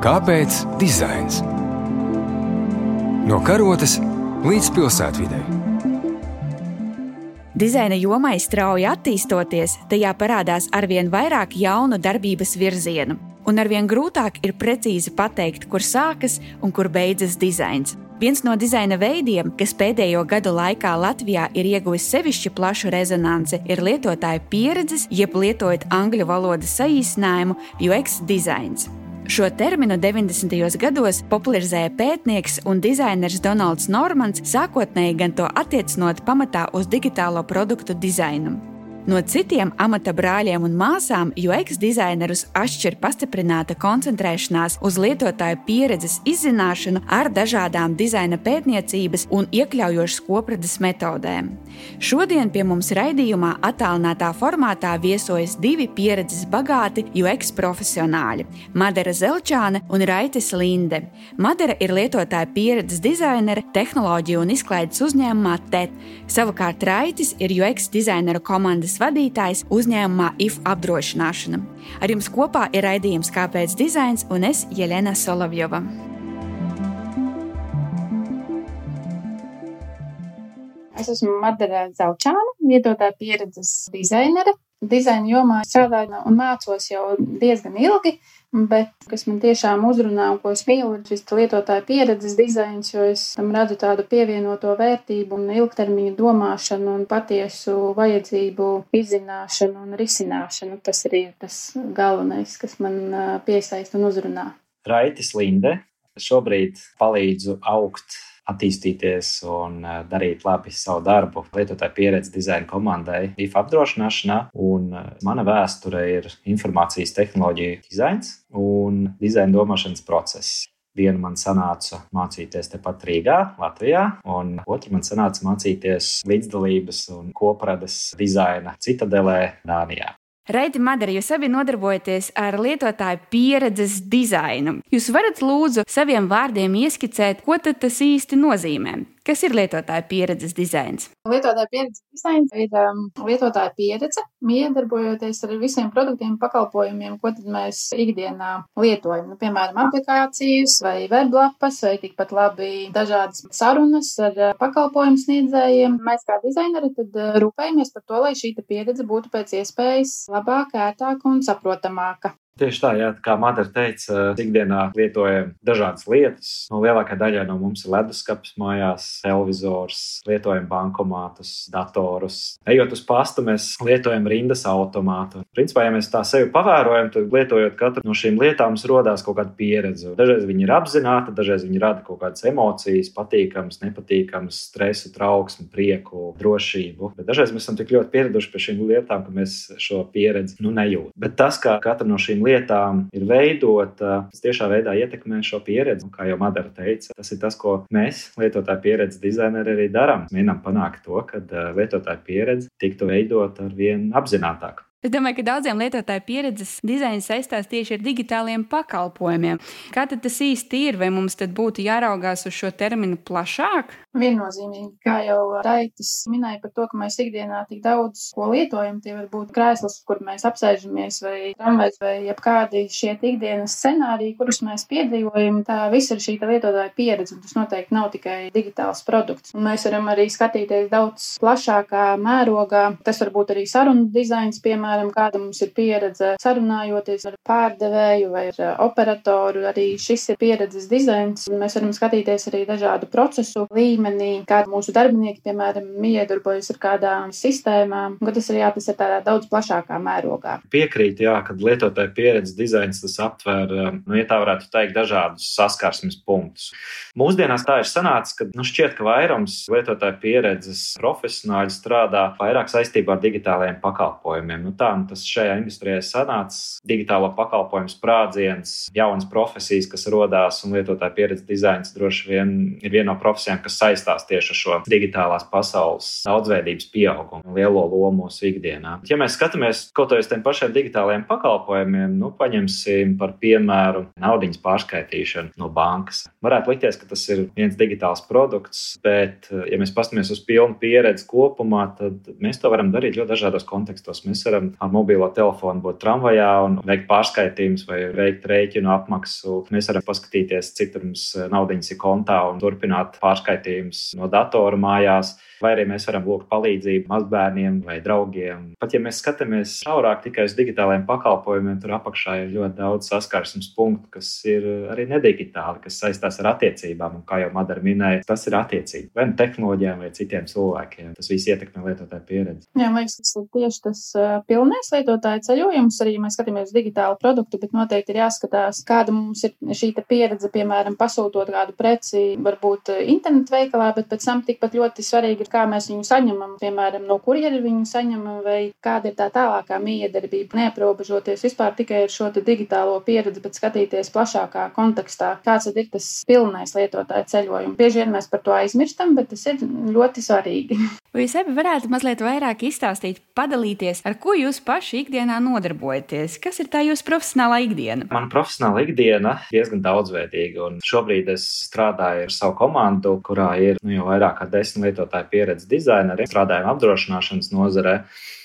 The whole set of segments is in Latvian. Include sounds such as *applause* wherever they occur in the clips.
Kāpēc dizains? No karotes līdz pilsētvidē. Dizaina jomai strauji attīstoties, tajā parādās arvien vairāk jaunu darbības virzienu, un arvien grūtāk ir precīzi pateikt, kur sākas un kur beidzas dizains. Viens no dizaina veidiem, kas pēdējo gadu laikā Latvijā ir ieguvis sevišķi plašu rezonanci, ir lietotāju pieredzes, jeb lietojot angļu valodas saīsinājumu UX dizains. Šo terminu 90. gados popularizēja pētnieks un dizainers Donalds Normans, sākotnēji gan to attiecinot pamatā uz digitālo produktu dizainu. No citiem amata brāļiem un māsām UX dizainerus atšķir pastiprināta koncentrēšanās uz lietotāju pieredzes izzināšanu ar dažādām dizaina pētniecības un iekļaujošas kopradzes metodēm. Šodien pie mums raidījumā attālinātā formātā viesojas divi pieredzes bagāti UX profesionāļi - Madara Zelčāne un Raitis Linde. Madara ir lietotāja pieredzes dizainere tehnoloģiju un izklaides uzņēmumā TET. Savukārt Raitis ir UX dizaineru komandas vadītājs uzņēmumā IF apdrošināšana. Ar jums kopā ir raidījums Kāpēc dizains un es Jelena Solovjova. Es esmu Madara Zaučāna, lietotāja pieredzes dizainere. Dizaina jomā strādāju un mācos jau diezgan ilgi. Bet, kas man tiešām uzrunā un ko es mīlu, ir šis lietotāja pieredzes dizains, jo es tam redzu tādu pievienoto vērtību un ilgtermiņa domāšanu un patiesu vajadzību izzināšanu un risināšanu. Tas arī ir tas galvenais, kas man piesaista un uzrunā. Raitis Linde. Šobrīd palīdzu augt attīstīties un eh, darīt labi savu darbu lietotāju pieredzi dizaina komandai IF apdrošināšanā. Un eh, mana vēsture ir informācijas tehnoloģija dizains un dizaina domāšanas process. Vienu man sanāca mācīties tepat Rīgā, Latvijā, un otru man sanāca mācīties līdzdalības un koprades dizaina citadelē, Dānijā. Reiti Madara, jūs abi nodarbojaties ar lietotāju pieredzes dizainu. Jūs varat lūdzu saviem vārdiem ieskicēt, ko tas īsti nozīmē. Kas ir lietotāja pieredzes dizains? Lietotāja pieredzes dizains ir um, lietotāja pieredze, iedarbojoties ar visiem produktiem, pakalpojumiem, ko mēs ikdienā lietojam. Nu, piemēram, aplikācijas vai weblapas, vai tikpat labi dažādas sarunas ar uh, pakalpojumu sniedzējiem. Mēs kā dizaineri tad uh, rūpējamies par to, lai šī pieredze būtu pēc iespējas labāka, ērtāka un saprotamāka. Tieši tā, jā, kā Madara teica, ikdienā lietojam dažādas lietas. No lielākā daļa no mums ir leduskapis mājās, televizors, lietojam bankomātus, datorus. Ejot uz pastu, mēs lietojam rindas automātu. Principā, ja mēs tā sevi pavērojam, tad lietojot katru no šīm lietām, rodās kaut kāda pieredze. Dažreiz viņi ir apzināti, dažreiz viņi rada kaut kādas emocijas, patīkamas, nepatīkamas, stresu, trauksmu, prieku, drošību. Bet dažreiz mēs esam tik ļoti pieraduši pie šīm lietām, ka mēs šo pieredzi nu, nejūtam. Bet tas, kā katra no šīm lietām lietām ir veidota, tas tiešā veidā ietekmē šo pieredzi. Un, kā jau Madara teica, tas ir tas, ko mēs, lietotāju pieredzes dizaineri, arī darām. Mēģinām panākt to, ka eh, lietotāju pieredze tiktu veidota ar vien apzinātāk. Es domāju, ka daudziem lietotāju pieredzes dizains saistās tieši ar digitāliem pakalpojumiem. Kā tas īsti ir? Vai mums tad būtu jāraugās uz šo terminu plašāk? Viennozīmīgi, kā jau Raitis minēja par to, ka mēs ikdienā tik daudz ko lietojam, tie var būt krēsls, kur mēs apsēžamies, vai tramvajs, vai jebkādi šie ikdienas scenāriji, kurus mēs piedzīvojam. Tā viss ir šī lietotāja pieredze, un tas noteikti nav tikai digitāls produkts. Un mēs varam arī skatīties daudz plašākā mērogā. Tas var būt arī sarunu dizains, piemēram kāda mums ir pieredze sarunājoties ar pārdevēju vai ar operatoru, arī šis ir pieredzes dizains. Mēs varam skatīties arī dažādu procesu līmenī, kā mūsu darbinieki, piemēram, iedarbojas ar kādām sistēmām, un tas ir jā, tas ir tādā daudz plašākā mērogā. Piekrīt, jā, kad lietotāja pieredzes dizains tas aptver, nu, ja tā varētu teikt, dažādus saskarsmes punktus. Mūsdienās tā ir sanācis, ka nu, šķiet, ka vairums lietotāja pieredzes profesionāļu strādā vairāk saistībā ar digitālajiem pakalpojumiem. Nu, tā nu tas šajā industrijā sanācis. Digitālo pakalpojumu sprādziens, jaunas profesijas, kas radās, un lietotāja pieredze dizains droši vien ir viena no profesijām, kas saistās tieši ar šo digitālās pasaules daudzveidības pieaugumu, lielo lomu mūsu ikdienā. Ja mēs skatāmies kaut uz tiem pašiem digitālajiem pakalpojumiem, nu, paņemsim par piemēru naudas pārskaitīšanu no bankas. Varētu likties, ka tas ir viens digitāls produkts, bet, ja mēs paskatāmies uz pilnu pieredzi kopumā, tad mēs to varam darīt ļoti dažādos kontekstos. Mēs varam ar mobilo telefonu būt tramvajā un veikt pārskaitījumus vai veikt rēķinu apmaksu. Mēs varam paskatīties, cik mums naudas ir kontā un turpināt pārskaitījumus no datora mājās vai arī mēs varam lūgt palīdzību mazbērniem vai draugiem. Pat ja mēs skatāmies šaurāk tikai uz digitālajiem pakalpojumiem, tur apakšā ir ļoti daudz saskarsmes punktu, kas ir arī nedigitāli, kas saistās ar attiecībām. Un, kā jau Madara minēja, tas ir attiecīgi vai nu tehnoloģijām vai citiem cilvēkiem. Tas viss ietekmē lietotāju pieredzi. Jā, liekas, tas ir tieši tas pilnais lietotāja ceļojums. Arī mēs skatāmies digitālu produktu, bet noteikti ir jāskatās, kāda mums ir šī pieredze, piemēram, pasūtot kādu preci, varbūt internetu veikalā, bet pēc tam tikpat ļoti svarīgi ir kā mēs viņu saņemam, piemēram, no kurienes viņu saņemam, vai kāda ir tā tālākā miedarbība. Neaprobežoties vispār tikai ar šo digitālo pieredzi, bet skatīties plašākā kontekstā, kāds ir tas pilnais lietotāja ceļojums. Bieži vien mēs par to aizmirstam, bet tas ir ļoti svarīgi. *laughs* Vai jūs abi varētu mazliet vairāk izstāstīt, padalīties, ar ko jūs paši ikdienā nodarbojaties? Kas ir tā jūsu profesionālā ikdiena? Mana profesionāla ikdiena ir diezgan daudzveidīga, un šobrīd es strādāju ar savu komandu, kurā ir nu, jau vairāk kā desmit lietotāju pieredzi dizaineri, strādājam apdrošināšanas nozarē.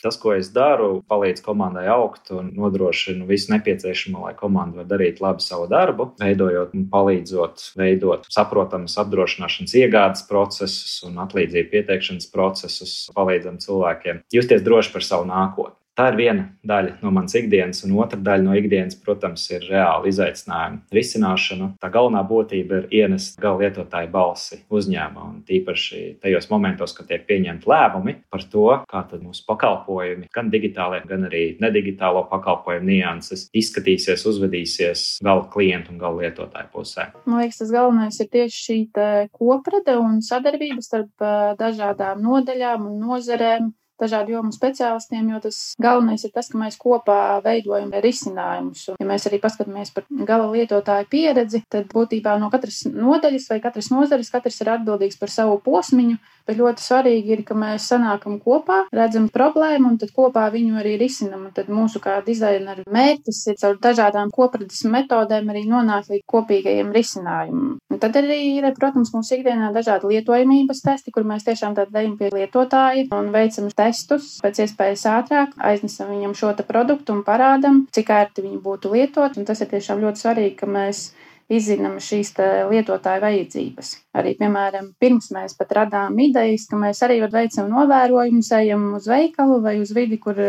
Tas, ko es daru, palīdz komandai augt un nodrošinu visu nepieciešamo, lai komanda var darīt labi savu darbu, veidojot un palīdzot veidot saprotamus apdrošināšanas iegādes procesus un atlīdzību pieteikšanas procesus, palīdzam cilvēkiem justies droši par savu nākotni. Tā ir viena daļa no manas ikdienas, un otra daļa no ikdienas, protams, ir reāla izaicinājuma risināšana. Tā galvenā būtība ir ienest gala lietotāju balsi uzņēmumā, un tīpaši tajos momentos, kad tiek pieņemti lēmumi par to, kā mūsu pakalpojumi, gan digitālie, gan arī nedigitālo pakalpojumu nianses izskatīsies, uzvedīsies gala klientu un gala lietotāju pusē. Man liekas, tas galvenais ir tieši šī koprede un sadarbība starp dažādām nodaļām un nozerēm dažādu jomu speciālistiem, jo tas galvenais ir tas, ka mēs kopā veidojam risinājumus. Ja mēs arī paskatāmies par gala lietotāju pieredzi, tad būtībā no katras nodaļas vai katras nozares katrs ir atbildīgs par savu posmiņu, bet ļoti svarīgi ir, ka mēs sanākam kopā, redzam problēmu un tad kopā viņu arī risinam. Un tad mūsu kā dizaineru mērķis ir caur dažādām kopredzes metodēm arī nonākt līdz kopīgajiem risinājumam. Un tad arī ir, protams, mūsu ikdienā dažādi lietojamības testi, kur mēs tiešām tad ejam pie lietotāja un veicam testus pēc iespējas ātrāk, aiznesam viņam šo produktu un parādam, cik ērti viņi būtu lietot. Un tas ir tiešām ļoti svarīgi, ka mēs izzinām šīs lietotāju vajadzības. Arī, piemēram, pirms mēs pat radām idejas, ka mēs arī veicam novērojumus, ejam uz veikalu vai uz vidi, kur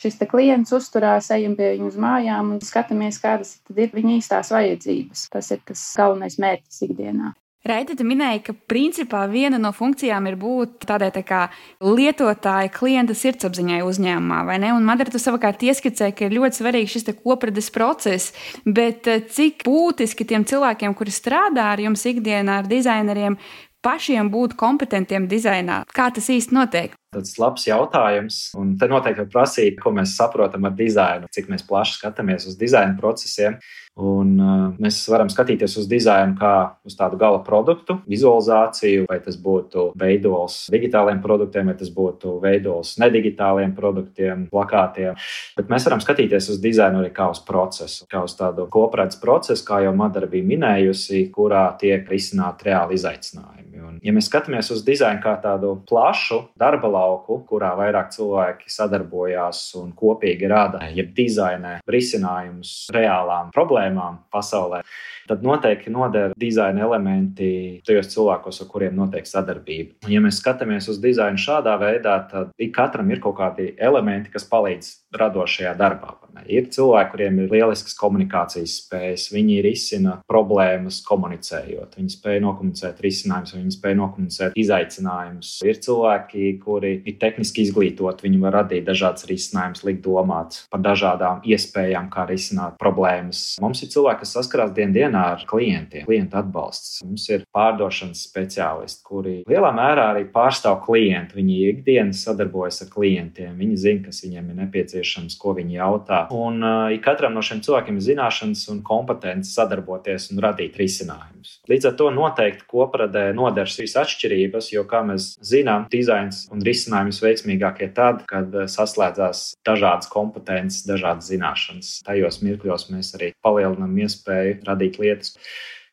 šis klients uzturās, ejam pie viņu uz mājām un skatāmies, kādas ir viņa īstās vajadzības. Tas ir tas galvenais mērķis ikdienā. Raita, tu minēji, ka principā viena no funkcijām ir būt tādai tā kā lietotāja, klienta sirdsapziņai uzņēmumā, vai ne? Un Madara, tu savukārt ieskicēji, ka ir ļoti svarīgs šis kopredes process, bet eh, cik būtiski tiem cilvēkiem, kuri strādā ar jums ikdienā, ar dizaineriem, pašiem būt kompetentiem dizainā? Kā tas īsti notiek? Ir labs jautājums, un te noteikti prasīt, ko mēs saprotam ar dizainu, cik plaši skatāmies uz dizaina procesiem. Un, uh, mēs varam skatīties uz dizainu kā uz tādu gala produktu, vizualizāciju, vai tas būtu veidols digitāliem produktiem, vai tas būtu veidols nedigitāliem produktiem, plakātiem. Bet mēs varam skatīties uz dizainu arī kā uz procesu, kā uz tādu koprēdz procesu, kā jau Madara bija minējusi, kurā tiek risināti reāli izaicinājumi. Un, ja mēs skatāmies uz dizainu kā tādu plašu darba lauku, kurā vairāk cilvēki sadarbojās un kopīgi rada, jeb dizainē risinājumus reālām problēmām pasaulē, tad noteikti noder dizaina elementi tajos cilvēkos, ar kuriem notiek sadarbība. Un, ja mēs skatāmies uz dizainu šādā veidā, tad ik katram ir kaut kādi elementi, kas palīdz radošajā darbā. Ir cilvēki, kuriem ir lielisks komunikācijas spējas, viņi risina problēmas komunicējot, viņi spēj nokomunicēt risinājumus, viņi spēj nokomunicēt izaicinājumus. Ir cilvēki, kuri ir tehniski izglītoti, viņi var radīt dažādas risinājumus, likt domāt par dažādām iespējām, kā risināt problēmas. Mums ir cilvēki, kas saskarās dien dienā ar klientiem, klientu atbalsts. Mums ir pārdošanas speciālisti, kuri lielā mērā arī pārstāv klientu. Viņi ikdienas sadarbojas ar klientiem, viņi zina, kas viņiem ir nepieciešams nepieciešams, ko viņi jautā. Un uh, katram no šiem cilvēkiem ir zināšanas un kompetence sadarboties un radīt risinājumus. Līdz ar to noteikti kopradē nodars visas atšķirības, jo, kā mēs zinām, dizains un risinājums veiksmīgākie tad, kad saslēdzās dažādas kompetences, dažādas zināšanas. Tajos mirkļos mēs arī palielinām iespēju radīt lietas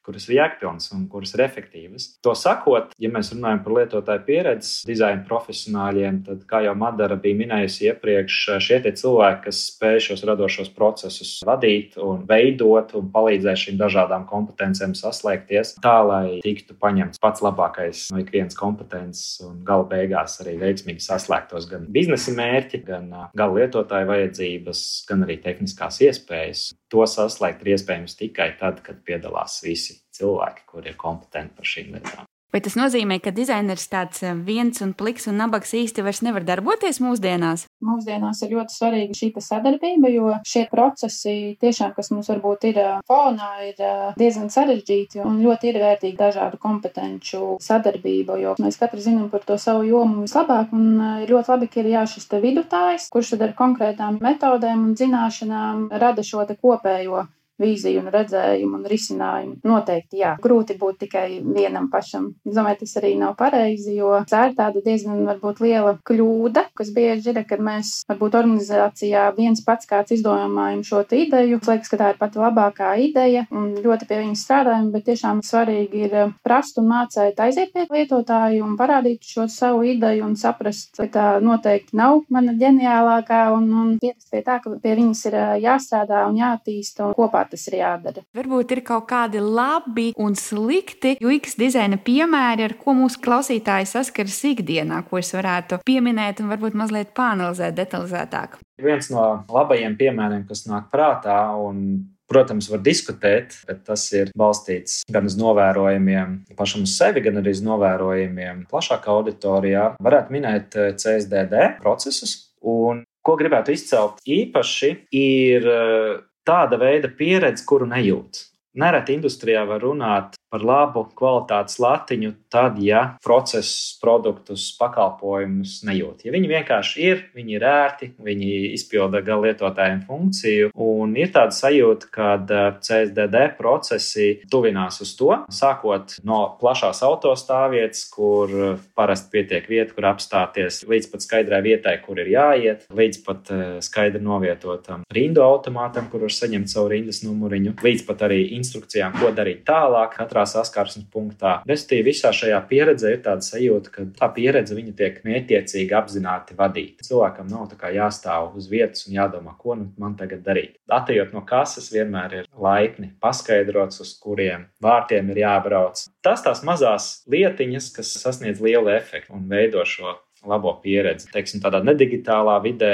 kuras ir jēgpilnas un kuras ir efektīvas. To sakot, ja mēs runājam par lietotāju pieredzes dizaina profesionāļiem, tad, kā jau Madara bija minējusi iepriekš, šie cilvēki, kas spēj šos radošos procesus vadīt un veidot un palīdzēt šīm dažādām kompetencijām saslēgties tā, lai tiktu paņemts pats labākais no ikvienas kompetences un gala beigās arī veiksmīgi saslēgtos gan biznesa mērķi, gan gala lietotāju vajadzības, gan arī tehniskās iespējas. To saslēgt ir iespējams tikai tad, kad piedalās visi cilvēki, kuri ir kompetenti par šīm lietām. Vai tas nozīmē, ka dizainers tāds eh, viens un pliks un nabaks īsti vairs nevar darboties mūsdienās? Mūsdienās ir ļoti svarīga šī sadarbība, jo šie procesi tiešām, kas mums varbūt ir eh, fonā, ir eh, diezgan sarežģīti un ļoti ir vērtīgi dažādu kompetenču sadarbība, jo mēs katrs zinām par to savu jomu vislabāk un ir ļoti labi, ka ir jā šis te vidutājs, kurš tad ar konkrētām metodēm un zināšanām rada šo te kopējo vīziju un redzējumu un risinājumu. Noteikti, jā, grūti būt tikai vienam pašam. Es domāju, tas arī nav pareizi, jo tā ir tāda diezgan varbūt liela kļūda, kas bieži ir, kad mēs varbūt organizācijā viens pats kāds izdomājam šo ideju. Liekas, ka tā ir pati labākā ideja un ļoti pie viņas strādājam, bet tiešām svarīgi ir prast un mācīt aiziet pie lietotāju un parādīt šo savu ideju un saprast, ka tā noteikti nav mana ģeniālākā un, un pierast pie tā, ka pie viņas ir jāstrādā un jātīst un kopā tas ir jādara. Varbūt ir kaut kādi labi un slikti UX dizaina piemēri, ar ko mūsu klausītāji saskaras ikdienā, ko es varētu pieminēt un varbūt mazliet pāanalizēt detalizētāk. Viens no labajiem piemēriem, kas nāk prātā, un Protams, var diskutēt, bet tas ir balstīts gan uz novērojumiem pašam uz sevi, gan arī uz novērojumiem plašākā auditorijā. Varētu minēt eh, CSDD procesus. Un ko gribētu izcelt īpaši, ir eh, tāda veida pieredze, kuru nejūt. Nereti industrijā var runāt par labu kvalitātes latiņu, tad, ja procesus, produktus, pakalpojumus nejūt. Ja viņi vienkārši ir, viņi ir ērti, viņi izpilda gala lietotājiem funkciju, un ir tāda sajūta, ka eh, CSDD procesi tuvinās uz to, sākot no plašās autostāvvietas, kur parasti pietiek vieta, kur apstāties, līdz pat skaidrai vietai, kur ir jāiet, līdz pat eh, skaidri novietotam rindu automātam, kur var saņemt savu rindas numuriņu, līdz pat arī instrukcijām, ko darīt tālāk. Katrā katrā saskarsmes punktā. Respektīvi, visā šajā pieredzē ir tāda sajūta, ka tā pieredze tiek mērķiecīgi apzināti vadīta. Cilvēkam nav jāstāv uz vietas un jādomā, ko nu man tagad darīt. Atejot no kases, vienmēr ir laipni paskaidrots, uz kuriem vārtiem ir jābrauc. Tas tās mazās lietiņas, kas sasniedz lielu efektu un veido šo labo pieredzi. Teiksim, tādā nedigitālā vidē,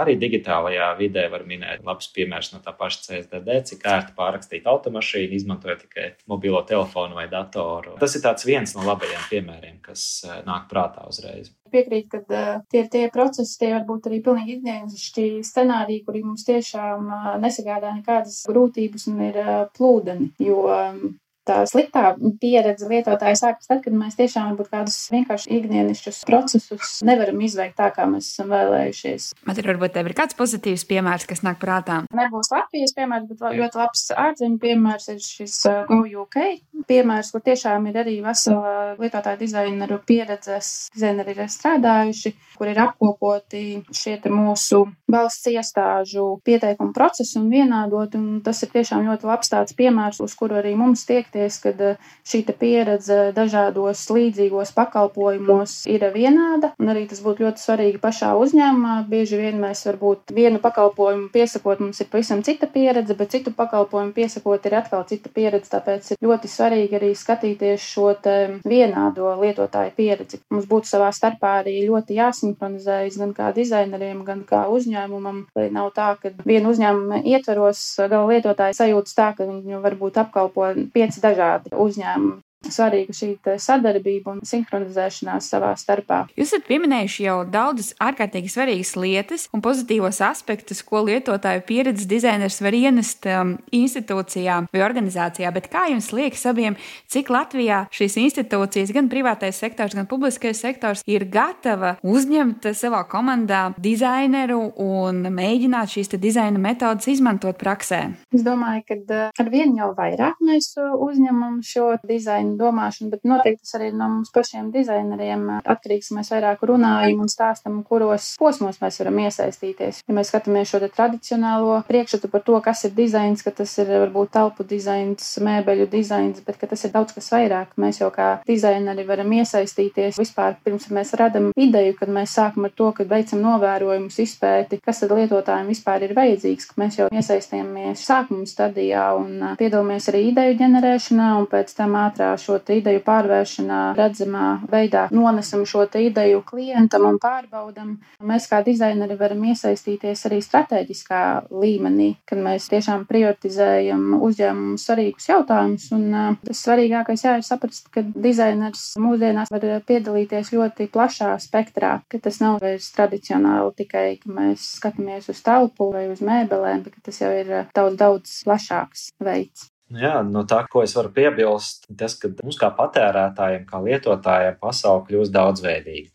arī digitālajā vidē var minēt labs piemērs no tā paša CSDD, cik ērti pārrakstīt automašīnu, izmantojot tikai mobilo telefonu vai datoru. Tas ir viens no labajiem piemēriem, kas eh, nāk prātā uzreiz. Piekrīt, ka uh, tie ir tie procesi, tie var būt arī pilnīgi ikdienišķi scenāriji, kuri mums tiešām uh, nesagādā nekādas grūtības un ir uh, plūdeni. Jo um, tā sliktā pieredze lietotāji sākas tad, kad mēs tiešām varbūt kādus vienkārši ikdienišķus procesus nevaram izveikt tā, kā mēs esam vēlējušies. Man ir varbūt tev ir kāds pozitīvs piemērs, kas nāk prātā. Nebūs Latvijas piemērs, bet ļoti labs ārzemju piemērs ir šis uh, GoUK piemērs, kur tiešām ir arī vesela lietotāja dizaineru pieredzes, dizaineri ir strādājuši, kur ir apkopoti šie mūsu valsts iestāžu pieteikumu procesi un vienādot, un tas ir tiešām ļoti labs tāds piemērs, uz kuru arī mums tiek atcerēties, ka eh, šī pieredze dažādos līdzīgos pakalpojumos ir vienāda, un arī tas būtu ļoti svarīgi pašā uzņēmumā. Bieži vien mēs varbūt vienu pakalpojumu piesakot, mums ir pavisam cita pieredze, bet citu pakalpojumu piesakot ir atkal cita pieredze, tāpēc ir ļoti svarīgi arī skatīties šo vienādo lietotāju pieredzi. Mums būtu savā starpā arī ļoti jāsinhronizējas gan kā dizaineriem, gan kā uzņēmumam, lai nav tā, ka vienu uzņēmumu ietveros gala lietotāju sajūtas tā, ka viņu varbūt apkalpo pieci dažādi uzņēmumi. Svarīga šī sadarbība un sinhronizēšanās savā starpā. Jūs esat pieminējuši jau daudzas ārkārtīgi svarīgas lietas un pozitīvos aspektus, ko lietotāju pieredzes dizainers var ienest um, institūcijā vai organizācijā, bet kā jums liekas abiem, cik Latvijā šīs institūcijas, gan privātais sektors, gan publiskais sektors, ir gatava uzņemt savā komandā dizaineru un mēģināt šīs dizaina metodas izmantot praksē? Es domāju, ka uh, ar vienu jau vairāk mēs uzņemam šo dizainu domāšanu, bet noteikti tas arī no mums pašiem dizaineriem atkarīgs. Mēs vairāk runājam un stāstam, kuros posmos mēs varam iesaistīties. Ja mēs skatāmies šo tradicionālo priekšstatu par to, kas ir dizains, ka tas ir varbūt telpu dizains, mēbeļu dizains, bet ka tas ir daudz kas vairāk. Mēs jau kā dizaineri varam iesaistīties vispār pirms mēs radam ideju, kad mēs sākam ar to, ka veicam novērojumus, izpēti, kas tad lietotājiem vispār ir vajadzīgs, ka mēs jau iesaistāmies sākuma stadijā un piedalāmies arī ideju ģenerēšanā un pēc tam ātrā šo ideju pārvēršanā redzamā veidā nonesam šo ideju klientam un pārbaudam. Mēs kā dizaineri varam iesaistīties arī strateģiskā līmenī, kad mēs tiešām prioritizējam uzņēmumu svarīgus jautājumus. Un tas svarīgākais jā, ir saprast, ka dizainers mūsdienās var piedalīties ļoti plašā spektrā, ka tas nav vairs tradicionāli tikai, ka mēs skatāmies uz telpu vai uz mēbelēm, bet tas jau ir daudz, daudz plašāks veids. Jā, no tā, ko es varu piebilst, tas, ka mums kā patērētājiem, kā lietotājiem, pasaule kļūst daudzveidīga.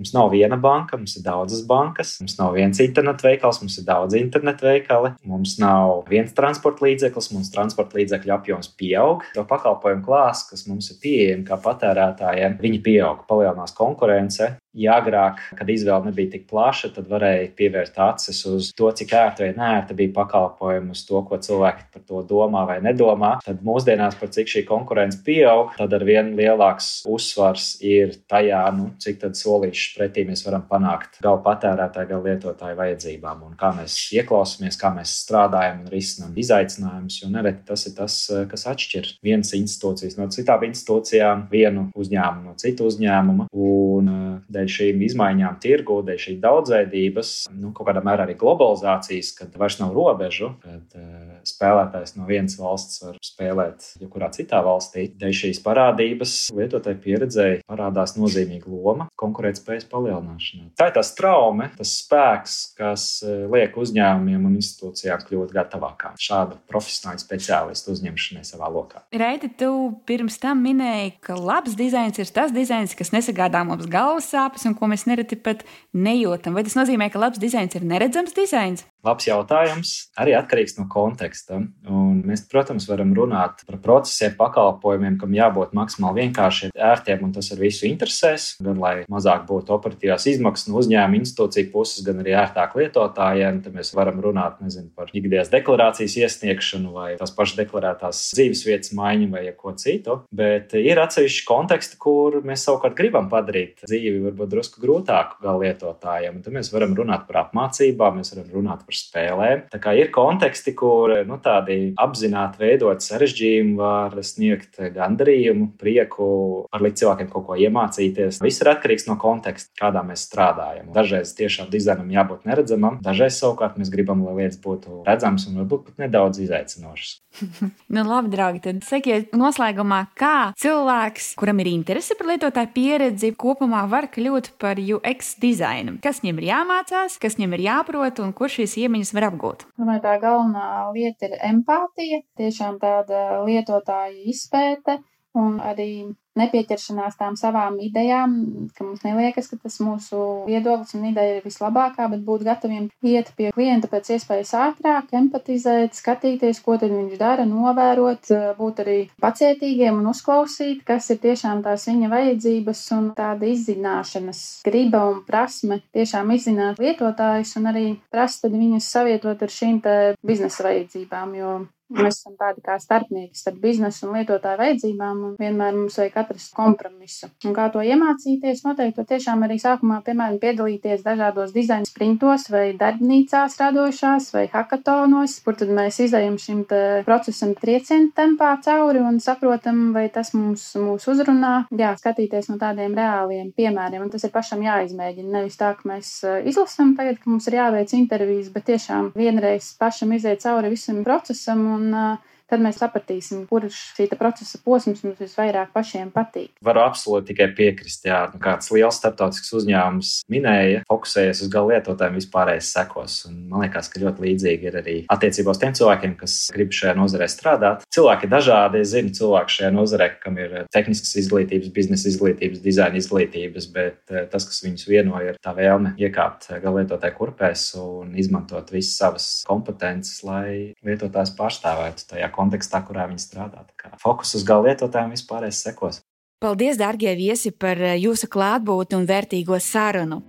Mums nav viena banka, mums ir daudzas bankas, mums nav viens internetu veikals, mums ir daudz internetu veikali, mums nav viens transporta līdzeklis, mums transporta līdzekļu apjoms pieaug. To pakalpojumu klāsts, kas mums ir pieejami kā patērētājiem, viņi pieaug, palielinās konkurence. Ja agrāk, kad izvēle nebija tik plaša, tad varēja pievērst acis uz to, cik ērta vai nērta bija pakalpojumi, uz to, ko cilvēki par to domā vai nedomā. Tad mūsdienās, par cik šī konkurence pieaug, tad ar vien lielāks uzsvars ir tajā, nu, cik solīšus pretī mēs varam panākt gan patērētāju, gan lietotāju vajadzībām, un kā mēs ieklausāmies, kā mēs strādājam un risinām izaicinājumus. Jo nereti tas ir tas, kas atšķir vienas institūcijas no citām institūcijām, vienu uzņēmumu no citu uzņēmumu. Un, dēļ šīm izmaiņām tirgu, dēļ šīs daudzveidības, nu, kaut kādā mērā arī globalizācijas, kad vairs nav robežu, kad uh, spēlētājs no vienas valsts var spēlēt jebkurā citā valstī. Dēļ šīs parādības lietotāju pieredzēji parādās nozīmīga loma konkurētspējas palielināšanā. Tā ir tā traume, tas spēks, kas uh, liek uzņēmumiem un institūcijām kļūt gatavākām šāda profesionāla speciālista uzņemšanai savā lokā. Reiti, tu pirms tam minēji, ka labs dizains ir tas dizains, kas nesagādā mums galvas sāpes sāpes un ko mēs nereti pat nejūtam. Vai tas nozīmē, ka labs dizains ir neredzams dizains? Labs jautājums. Arī atkarīgs no konteksta. Un mēs, protams, varam runāt par procesiem, pakalpojumiem, kam jābūt maksimāli vienkāršiem, ērtiem, un tas ar visu interesēs. Gan lai mazāk būtu operatīvās izmaksas no uzņēmuma institūciju puses, gan arī ērtāk lietotājiem. Tad mēs varam runāt nezinu, par ikdienas deklarācijas iesniegšanu vai tās pašas deklarētās dzīves vietas maiņu vai ko citu. Bet ir atsevišķi konteksti, kur mēs savukārt gribam padarīt dzīvi varbūt drusku grūtāku gal lietotājiem. Tad mēs varam runāt par apmācībām, mēs varam runāt par spēlēm. Tā kā ir konteksti, kur nu, tādi apzināti veidot sarežģījumi var sniegt gandarījumu, prieku, var likt cilvēkiem kaut ko iemācīties. Viss ir atkarīgs no konteksta, kādā mēs strādājam. Dažreiz tiešām dizainam jābūt neredzamam, dažreiz savukārt mēs gribam, lai lietas būtu redzamas un varbūt pat nedaudz izaicinošas. *laughs* nu, labi, draugi, tad sakiet noslēgumā, kā cilvēks, kuram ir interese par lietotāju pieredzi, kopumā var kļūt par UX dizainu. Kas viņam ir jāmācās, kas viņam ir jāprot un kur šīs iemaņas var apgūt? Domāju, tā galvenā lieta ir empātija, tiešām tāda lietotāja izpēte un arī nepieķeršanās tām savām idejām, ka mums neliekas, ka tas mūsu viedoklis un ideja ir vislabākā, bet būt gataviem iet pie klienta pēc iespējas ātrāk, empatizēt, skatīties, ko tad viņš dara, novērot, būt arī pacietīgiem un uzklausīt, kas ir tiešām tās viņa vajadzības un tāda izzināšanas griba un prasme tiešām izzināt lietotājus un arī prast tad viņus savietot ar šīm te biznesa vajadzībām, jo Mēs esam tādi kā starpnieki starp biznesu un lietotāju vajadzībām, un vienmēr mums vajag atrast kompromisu. Un kā to iemācīties, noteikti tiešām arī sākumā, piemēram, piedalīties dažādos dizaina sprintos vai darbnīcās radošās vai hakatonos, kur tad mēs izējam šim procesam triecienu tempā cauri un saprotam, vai tas mums, mūs uzrunā. Jā, skatīties no tādiem reāliem piemēriem, un tas ir pašam jāizmēģina. Nevis tā, ka mēs izlasam tagad, ka mums ir jāveic intervijas, bet tiešām vienreiz pašam iziet cauri visam procesam un uh, tad mēs sapratīsim, kurš šī procesa posms mums visvairāk pašiem patīk. Varu absolūti tikai piekrist, jā, nu, kāds liels starptautisks uzņēmums minēja, fokusējies uz gala lietotājiem vispārējais sekos. Un man liekas, ka ļoti līdzīgi ir arī attiecībā uz tiem cilvēkiem, kas grib šajā nozarē strādāt. Cilvēki ir dažādi, es zinu cilvēku šajā nozarē, kam ir tehniskas izglītības, biznesa izglītības, dizaina izglītības, bet eh, tas, kas viņus vieno, ir tā vēlme iekāpt gala lietotāju kurpēs un izmantot visas savas kompetences, lai lietotājs pārstāvētu tajā kontekstā, kurā viņi strādā. Fokus uz gala lietotājiem vispārējais sekos. Paldies, dārgie viesi, par eh, jūsu klātbūtni un vērtīgo sarunu.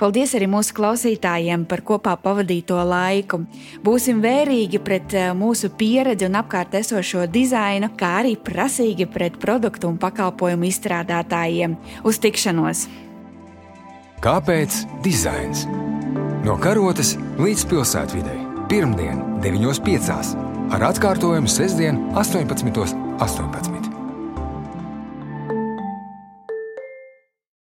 Paldies arī mūsu klausītājiem par kopā pavadīto laiku. Būsim vērīgi pret eh, mūsu pieredzi un apkārt esošo dizainu, kā arī prasīgi pret produktu un pakalpojumu izstrādātājiem. Uz tikšanos! Kāpēc dizains? No karotes līdz pilsētvidē. Pirmdien, 9.5. ar atkārtojumu sestdien, 18.18. 18.